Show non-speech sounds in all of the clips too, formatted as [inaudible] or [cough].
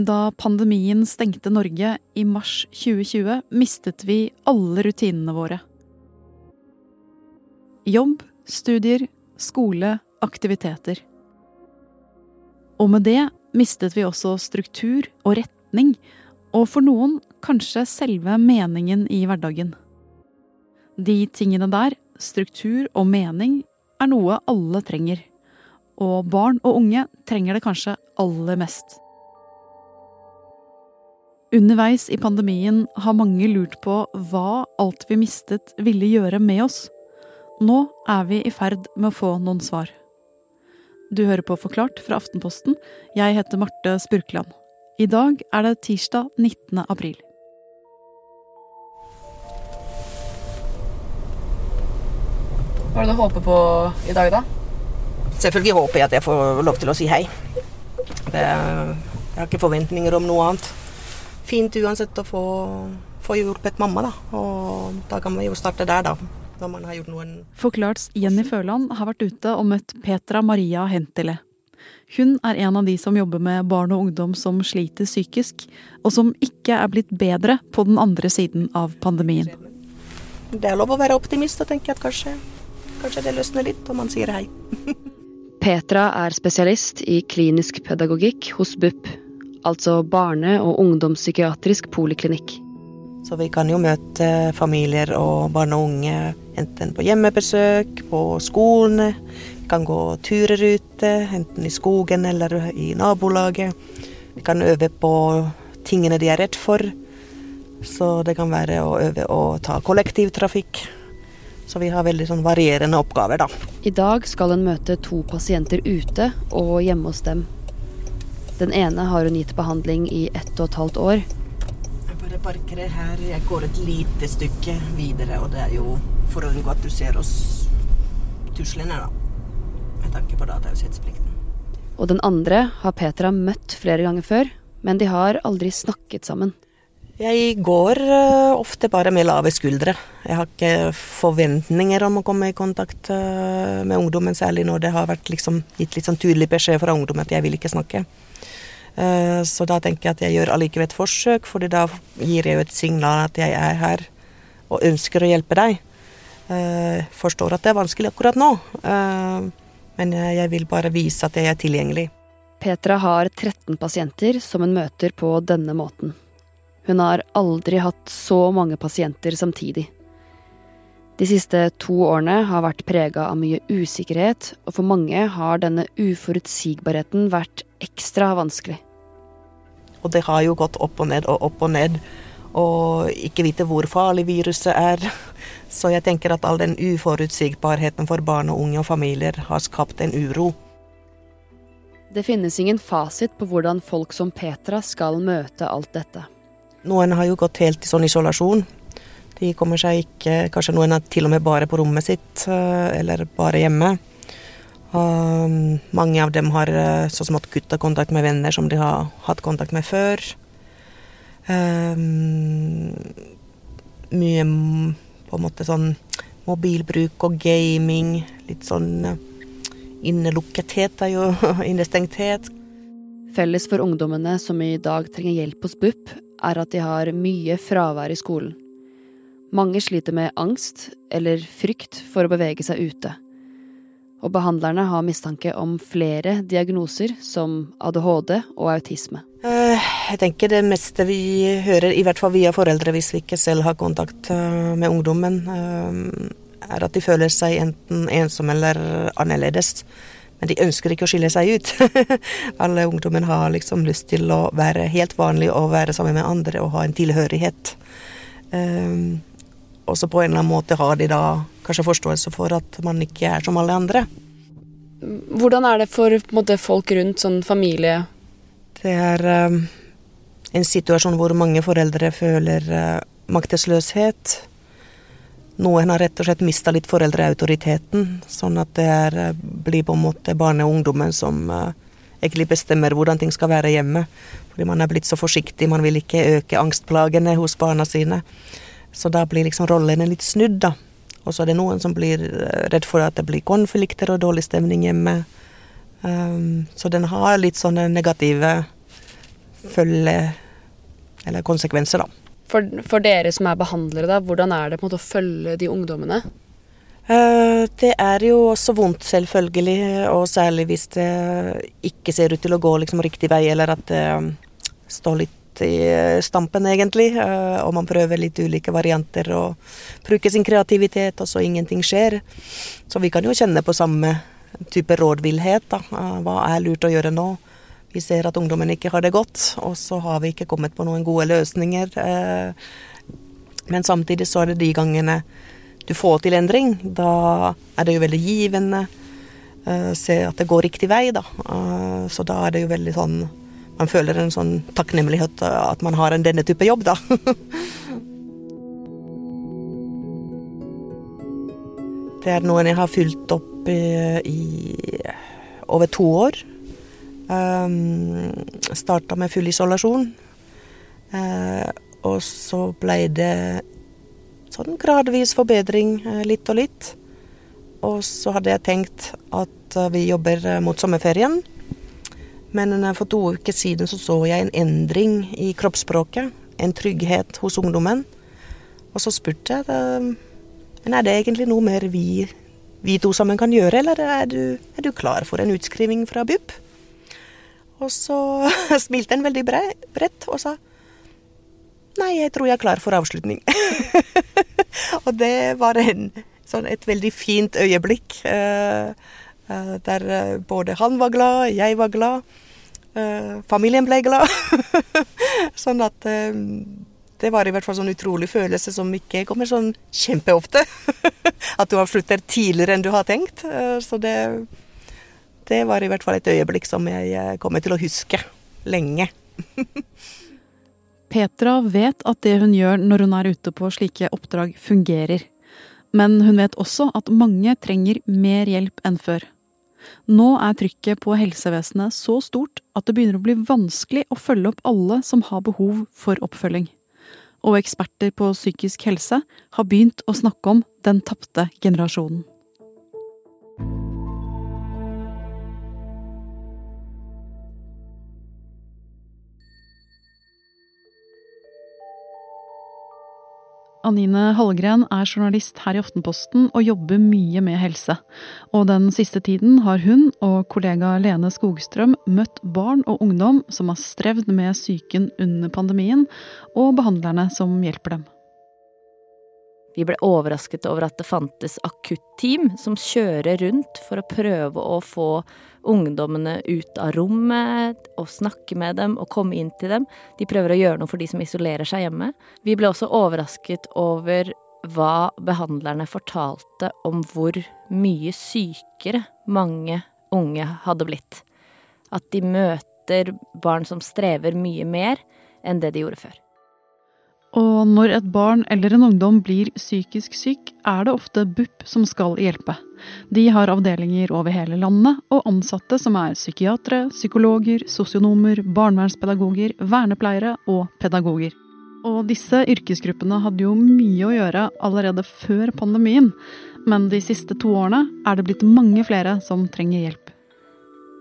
Da pandemien stengte Norge i mars 2020, mistet vi alle rutinene våre. Jobb, studier, skole, aktiviteter. Og med det mistet vi også struktur og retning, og for noen kanskje selve meningen i hverdagen. De tingene der, struktur og mening, er noe alle trenger. Og barn og unge trenger det kanskje aller mest. Underveis i pandemien har mange lurt på hva alt vi mistet ville gjøre med oss. Nå er vi i ferd med å få noen svar. Du hører på Forklart fra Aftenposten. Jeg heter Marte Spurkland. I dag er det tirsdag 19. april. Hva er det du håper på i dag, da? Selvfølgelig håper jeg at jeg får lov til å si hei. Jeg har ikke forventninger om noe annet. Fint uansett å få, få hjulpet mamma, da. Og da kan vi jo starte der, da. Når man har gjort noen Forklarts Jenny Føland har vært ute og møtt Petra Maria Hentile. Hun er en av de som jobber med barn og ungdom som sliter psykisk, og som ikke er blitt bedre på den andre siden av pandemien. Det er lov å være optimist og tenke at kanskje, kanskje det løsner litt om man sier hei. [laughs] Petra er spesialist i klinisk pedagogikk hos BUP, altså barne- og ungdomspsykiatrisk poliklinikk. Så vi kan jo møte familier og barn og unge enten på hjemmebesøk, på skolene. Vi kan gå turer ute, enten i skogen eller i nabolaget. Vi kan øve på tingene de er redd for. Så det kan være å øve å ta kollektivtrafikk. Så vi har veldig sånn varierende oppgaver, da. I dag skal en møte to pasienter ute og hjemme hos dem. Den ene har hun gitt behandling i ett og et halvt år. Jeg bare parkerer her. Jeg går et lite stykke videre, og det er jo for å unngå at du ser oss tuslende, da. Med tanke på datautslippsplikten. Og den andre har Petra møtt flere ganger før, men de har aldri snakket sammen. Jeg går eh, ofte bare med lave skuldre. Jeg har ikke forventninger om å komme i kontakt eh, med ungdommen, særlig når det har vært liksom, gitt litt sånn tydelig beskjed fra ungdommen at jeg vil ikke snakke. Eh, Så da tenker jeg at jeg gjør allikevel et forsøk, for da gir jeg jo et signal at jeg er her og ønsker å hjelpe deg. Eh, Forstår at det er vanskelig akkurat nå, eh, men jeg vil bare vise at jeg er tilgjengelig. Petra har 13 pasienter som hun møter på denne måten. Hun har aldri hatt så mange pasienter samtidig. De siste to årene har vært prega av mye usikkerhet, og for mange har denne uforutsigbarheten vært ekstra vanskelig. Og det har jo gått opp og ned og opp og ned, og ikke vite hvor farlig viruset er. [laughs] Så jeg tenker at all den uforutsigbarheten for barn og unge og familier har skapt en uro. Det finnes ingen fasit på hvordan folk som Petra skal møte alt dette. Noen har jo gått helt i sånn isolasjon. De kommer seg ikke Kanskje noen er til og med bare på rommet sitt, eh, eller bare hjemme. Og mange av dem har så smått kutta kontakt med venner som de har hatt kontakt med før. Um, mye på en måte sånn mobilbruk og gaming. Litt sånn eh, innelukkethet er jo [laughs] innestengthet. Felles for ungdommene som i dag trenger hjelp hos BUP, er at de har mye fravær i skolen. Mange sliter med angst eller frykt for å bevege seg ute. Og behandlerne har mistanke om flere diagnoser som ADHD og autisme. Eh, Jeg tenker det meste vi hører, i hvert fall via foreldre hvis vi ikke selv har kontakt eh, med ungdommen, eh, er at de føler seg enten ensomme eller annerledes. Men de ønsker ikke å skille seg ut. [laughs] Alle ungdommen har liksom lyst til å være helt vanlig og være sammen med andre og ha en tilhørighet. Og så på en eller annen måte har de da kanskje forståelse for at man ikke er som alle andre. Hvordan er det for måte, folk rundt, sånn familie? Det er um, en situasjon hvor mange foreldre føler uh, maktesløshet. Noen har rett og slett mista litt foreldreautoriteten, sånn at det er, uh, blir på en måte barne og ungdommen som uh, egentlig bestemmer hvordan ting skal være hjemme. Fordi man er blitt så forsiktig, man vil ikke øke angstplagene hos barna sine. Så da blir liksom rollene litt snudd, da. Og så er det noen som blir uh, redd for at det blir konflikter og dårlig stemning hjemme. Um, så den har litt sånne negative følge Eller konsekvenser, da. For, for dere som er behandlere, da, hvordan er det på en måte å følge de ungdommene? Uh, Det er jo også vondt, selvfølgelig, og særlig hvis det ikke ser ut til å gå liksom riktig vei, eller at det um, står litt i stampen, egentlig, eh, og man prøver litt ulike varianter og bruker sin kreativitet, og så ingenting skjer. Så vi kan jo kjenne på samme type rådvillhet, da. Eh, Hva er lurt å gjøre nå? Vi ser at ungdommen ikke har det godt, og så har vi ikke kommet på noen gode løsninger. eh, Men samtidig så er det de gangene du får til endring, da er det jo veldig givende. se at det går riktig vei, da. Eh, så da er det jo veldig sånn Man føler en sånn takknemlighet eh, at man har en denne type jobb, da. [laughs] det er noen jeg har fulgt opp i, over to år. Um, Starta med full isolasjon. Uh, og så ble det sånn gradvis forbedring, eh, litt og litt. Og så hadde jeg tenkt at vi jobber mot sommerferien. Men for to uker siden så, så jeg en endring i kroppsspråket. En trygghet hos ungdommen. Og så spurte jeg men er det egentlig noe mer vi, vi to sammen kan gjøre, eller er du, er du klar for en utskriving fra BUP? Og så [laughs] smilte han veldig bredt og sa Nei, jeg tror jeg er klar for avslutning. [laughs] og det var en, sånn et veldig fint øyeblikk. eh, der eh, både han var glad, jeg var glad. eh, familien ble glad. [laughs] sånn at eh, det var i hvert fall sånn utrolig følelse som ikke kommer sånn kjempeofte. [laughs] at du avslutter tidligere enn du har tenkt. Eh, så det, det var i hvert fall et øyeblikk som jeg eh, kommer til å huske lenge. [laughs] Petra vet at det hun gjør når hun er ute på slike oppdrag, fungerer. Men hun vet også at mange trenger mer hjelp enn før. Nå er trykket på helsevesenet så stort at det begynner å bli vanskelig å følge opp alle som har behov for oppfølging. Og eksperter på psykisk helse har begynt å snakke om den tapte generasjonen. Anine Hallgren er journalist her i Aftenposten og jobber mye med helse. Og den siste tiden har hun og kollega Lene Skogstrøm møtt barn og ungdom som har strevd med psyken under pandemien, og behandlerne som hjelper dem. Vi ble overrasket over at det fantes akutteam som kjører rundt for å prøve å få ungdommene ut av rommet og snakke med dem og komme inn til dem. De prøver å gjøre noe for de som isolerer seg hjemme. Vi ble også overrasket over hva behandlerne fortalte om hvor mye sykere mange unge hadde blitt. At de møter barn som strever mye mer enn det de gjorde før. Og når et barn eller en ungdom blir psykisk syk, er det ofte BUP som skal hjelpe. De har avdelinger over hele landet, og ansatte som er psykiatere, psykologer, sosionomer, barnevernspedagoger, vernepleiere og pedagoger. Og disse yrkesgruppene hadde jo mye å gjøre allerede før pandemien, men de siste to årene er det blitt mange flere som trenger hjelp.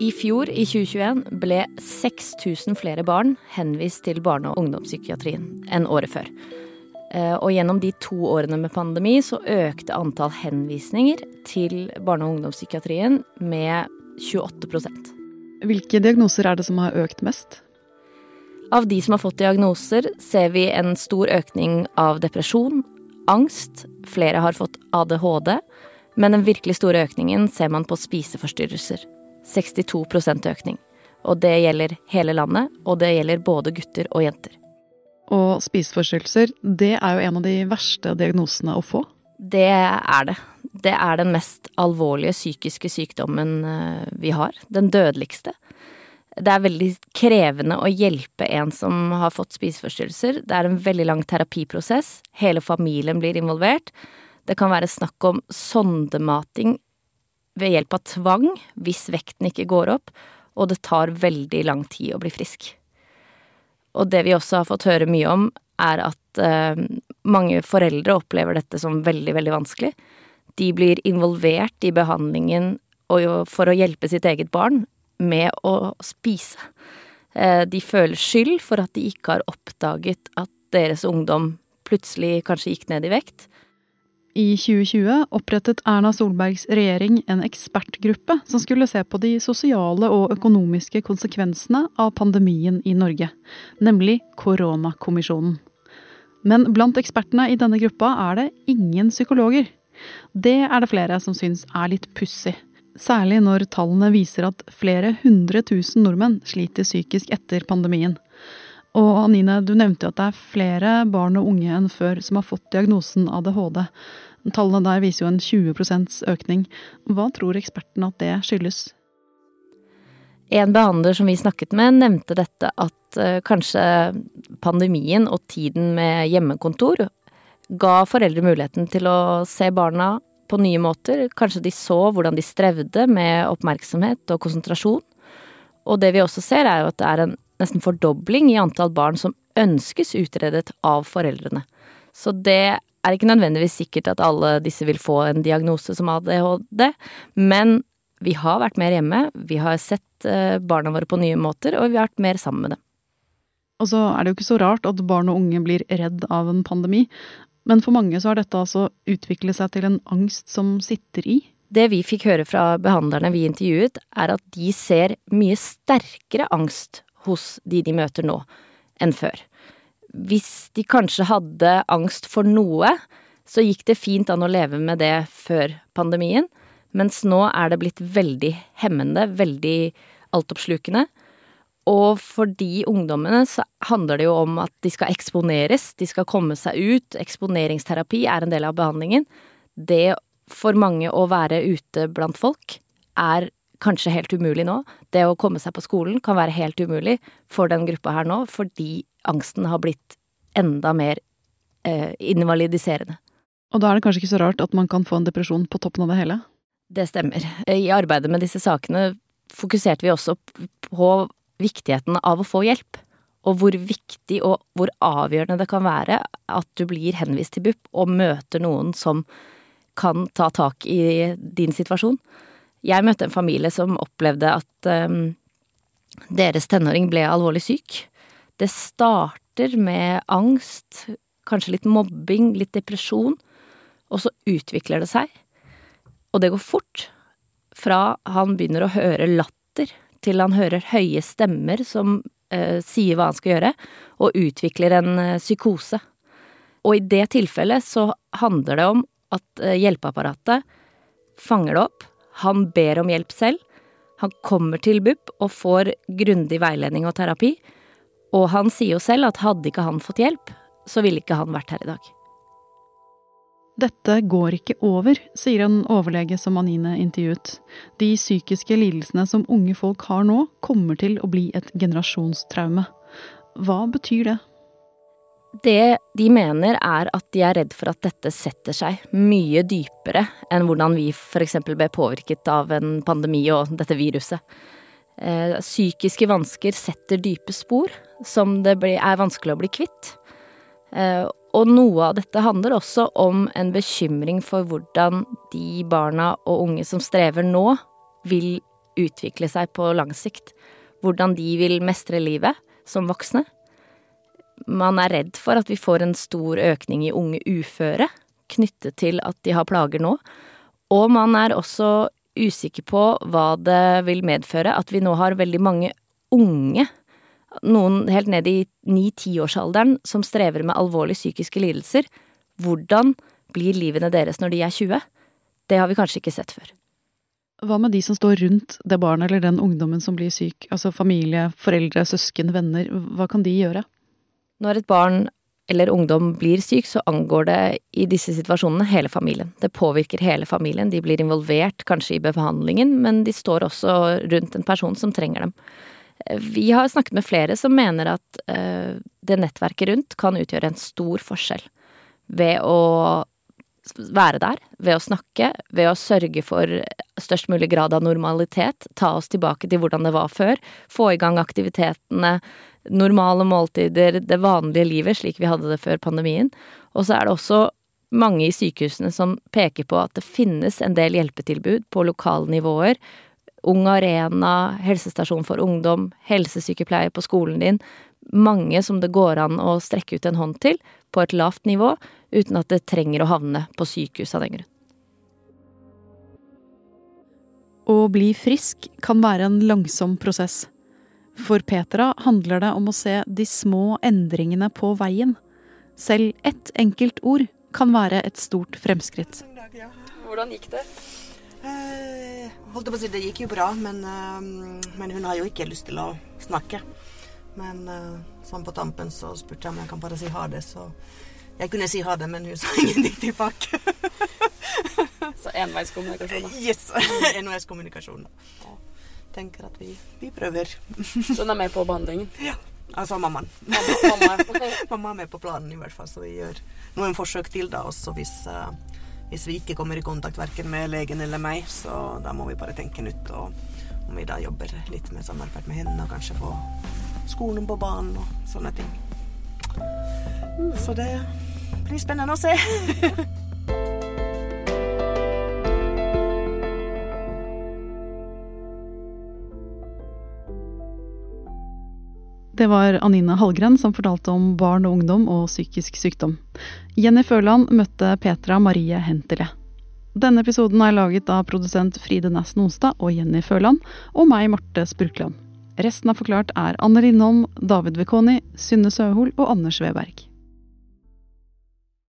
I fjor, i 2021, ble 6000 flere barn henvist til barne- og ungdomspsykiatrien enn året før. Eh, Og gjennom de to årene med pandemi så økte antall henvisninger til barne- og ungdomspsykiatrien med 28% Hvilke diagnoser er det som har økt mest? Av de som har fått diagnoser, ser vi en stor økning av depresjon, angst, flere har fått ADHD, men den virkelig store økningen ser man på spiseforstyrrelser. 62 økning. Og det gjelder hele landet, og det gjelder både gutter og jenter. Og spiseforstyrrelser, det er jo en av de verste diagnosene å få. Det er det. Det er den mest alvorlige psykiske sykdommen eh, vi har. Den dødeligste. Det er veldig krevende å hjelpe en som har fått spiseforstyrrelser. Det er en veldig lang terapiprosess. Hele familien blir involvert. Det kan være snakk om sondemating ved hjelp av tvang hvis vekten ikke går opp, og det tar veldig lang tid å bli frisk. Og det vi også har fått høre mye om, er at eh, mange foreldre opplever dette som veldig, veldig vanskelig. De blir involvert i behandlingen for å hjelpe sitt eget barn med å spise. Eh, de føler skyld for at de ikke har oppdaget at deres ungdom plutselig kanskje gikk ned i vekt. I 2020 opprettet Erna Solbergs regjering en ekspertgruppe som skulle se på de sosiale og økonomiske konsekvensene av pandemien i Norge, nemlig Koronakommisjonen. Men blant ekspertene i denne gruppa er det ingen psykologer. Det er det flere som syns er litt pussig. Særlig når tallene viser at flere hundre tusen nordmenn sliter psykisk etter pandemien. Og Anine, du nevnte jo at det er flere barn og unge enn før som har fått diagnosen ADHD. Tallene der viser jo en 20% økning. Hva tror ekspertene at det skyldes? En behandler som vi snakket med, nevnte dette at uh, kanskje pandemien og tiden med hjemmekontor ga foreldre muligheten til å se barna på nye måter. Kanskje de så hvordan de strevde med oppmerksomhet og konsentrasjon. Og det vi også ser, er jo at det er en nesten fordobling i antall barn som ønskes utredet av foreldrene. Så det er ikke nødvendigvis sikkert at alle disse vil få en diagnose som ADHD, men vi har vært mer hjemme, vi har sett eh, barna våre på nye måter, og vi har vært mer sammen med dem. Og så er det jo ikke så rart at barn og unge blir redd av en pandemi, men for mange så har dette altså utviklet seg til en angst som sitter i. Det vi fikk høre fra behandlerne vi intervjuet, er at de ser mye sterkere angst hos de de møter nå, enn før. Hvis de kanskje hadde angst for noe, så gikk det fint an å leve med det før pandemien, mens nå er det blitt veldig hemmende, veldig altoppslukende. Og for de ungdommene så handler det jo om at de skal eksponeres, de skal komme seg ut. Eksponeringsterapi er en del av behandlingen. Det for mange å være ute blant folk er kanskje helt umulig nå. Det å komme seg på skolen kan være helt umulig for den gruppa her nå, fordi angsten har blitt enda mer eh, invalidiserende. Og da er det kanskje ikke så rart at man kan få en depresjon på toppen av det hele? Det stemmer. I arbeidet med disse sakene fokuserte vi også på viktigheten av å få hjelp. Og hvor viktig og hvor avgjørende det kan være at du blir henvist til BUP og møter noen som kan ta tak i din situasjon. Jeg møtte en familie som opplevde at um, deres tenåring ble alvorlig syk. Det starter med angst, kanskje litt mobbing, litt depresjon, og så utvikler det seg. Og det går fort. Fra han begynner å høre latter, til han hører høye stemmer som uh, sier hva han skal gjøre, og utvikler en uh, psykose. Og i det tilfellet så handler det om at uh, hjelpeapparatet fanger det opp, han ber om hjelp selv. Han kommer til BUP og får grundig veiledning og terapi. Og han sier jo selv at hadde ikke han fått hjelp, så ville ikke han vært her i dag. Dette går ikke over, sier en overlege som Anine intervjuet. De psykiske lidelsene som unge folk har nå, kommer til å bli et generasjonstraume. Hva betyr det? Det de mener er at de er redd for at dette setter seg mye dypere enn hvordan vi f.eks. ble påvirket av en pandemi og dette viruset. Eh, psykiske vansker setter dype spor som det er vanskelig å bli kvitt. Eh, og noe av dette handler også om en bekymring for hvordan de barna og unge som strever nå, vil utvikle seg på lang sikt. Hvordan de vil mestre livet som voksne man er redd for at vi får en stor økning i unge uføre knyttet til at de har plager nå. Og man er også usikker på hva det vil medføre at vi nå har veldig mange unge, noen helt ned i ni-tiårsalderen, som strever med alvorlige psykiske lidelser. Hvordan blir livene deres når de er 20? Det har vi kanskje ikke sett før. Hva med de som står rundt det barnet eller den ungdommen som blir syk, altså familie, foreldre, søsken, venner, hva kan de gjøre? Når et barn eller ungdom blir syk, så angår det i disse situasjonene hele familien. Det påvirker hele familien. De blir involvert kanskje i behandlingen, men de står også rundt en person som trenger dem. Vi har snakket med flere som mener at uh, det nettverket rundt kan utgjøre en stor forskjell. Ved å være der, ved å snakke, ved å sørge for størst mulig grad av normalitet, ta oss tilbake til hvordan det var før, få i gang aktivitetene, normale måltider, det vanlige livet slik vi hadde det før pandemien. Og så er det også mange i sykehusene som peker på at det finnes en del hjelpetilbud på lokale nivåer Ung Arena, helsestasjon for ungdom, helsesykepleier på skolen din. Mange som det går an å strekke ut en hånd til, på et lavt nivå, uten at det trenger å havne på sykehus av den grunn. Å bli frisk kan være en langsom prosess. For Petra handler det om å se de små endringene på veien. Selv ett enkelt ord kan være et stort fremskritt. Hvordan gikk det? Eh, holdt på å si, Det gikk jo bra, men, eh, men hun har jo ikke lyst til å snakke. Men eh, sånn på tampen så spurte jeg om jeg kan bare si ha det, så jeg kunne si ha det, men hun [laughs] sa ingenting tilbake. Så enveiskommunikasjon, da. Yes! [laughs] NOS-kommunikasjon. Tenker at vi, vi prøver. [laughs] Så hun er med på behandlingen? Altså mammaen. Mamma, mamma. [laughs] Mamma er med på planen i hvert fall, så vi gjør noen forsøk til da også hvis, uh, hvis vi ikke kommer i kontakt verken med legen eller meg, så da må vi bare tenke nytt. Og om vi da jobber litt med samarbeid med henne og kanskje få skolen på banen og sånne ting. Så det blir spennende å se. [laughs] Det var Anine Hallgren som fortalte om barn og ungdom og psykisk sykdom. Jenny Førland møtte Petra Marie Hentele. Denne episoden er laget av produsent Fride Næss Nonstad og Jenny Førland, og meg, Marte Spurkland. Resten av Forklart er Anne Lindholm, David Vekoni, Synne Søhol og Anders Weberg.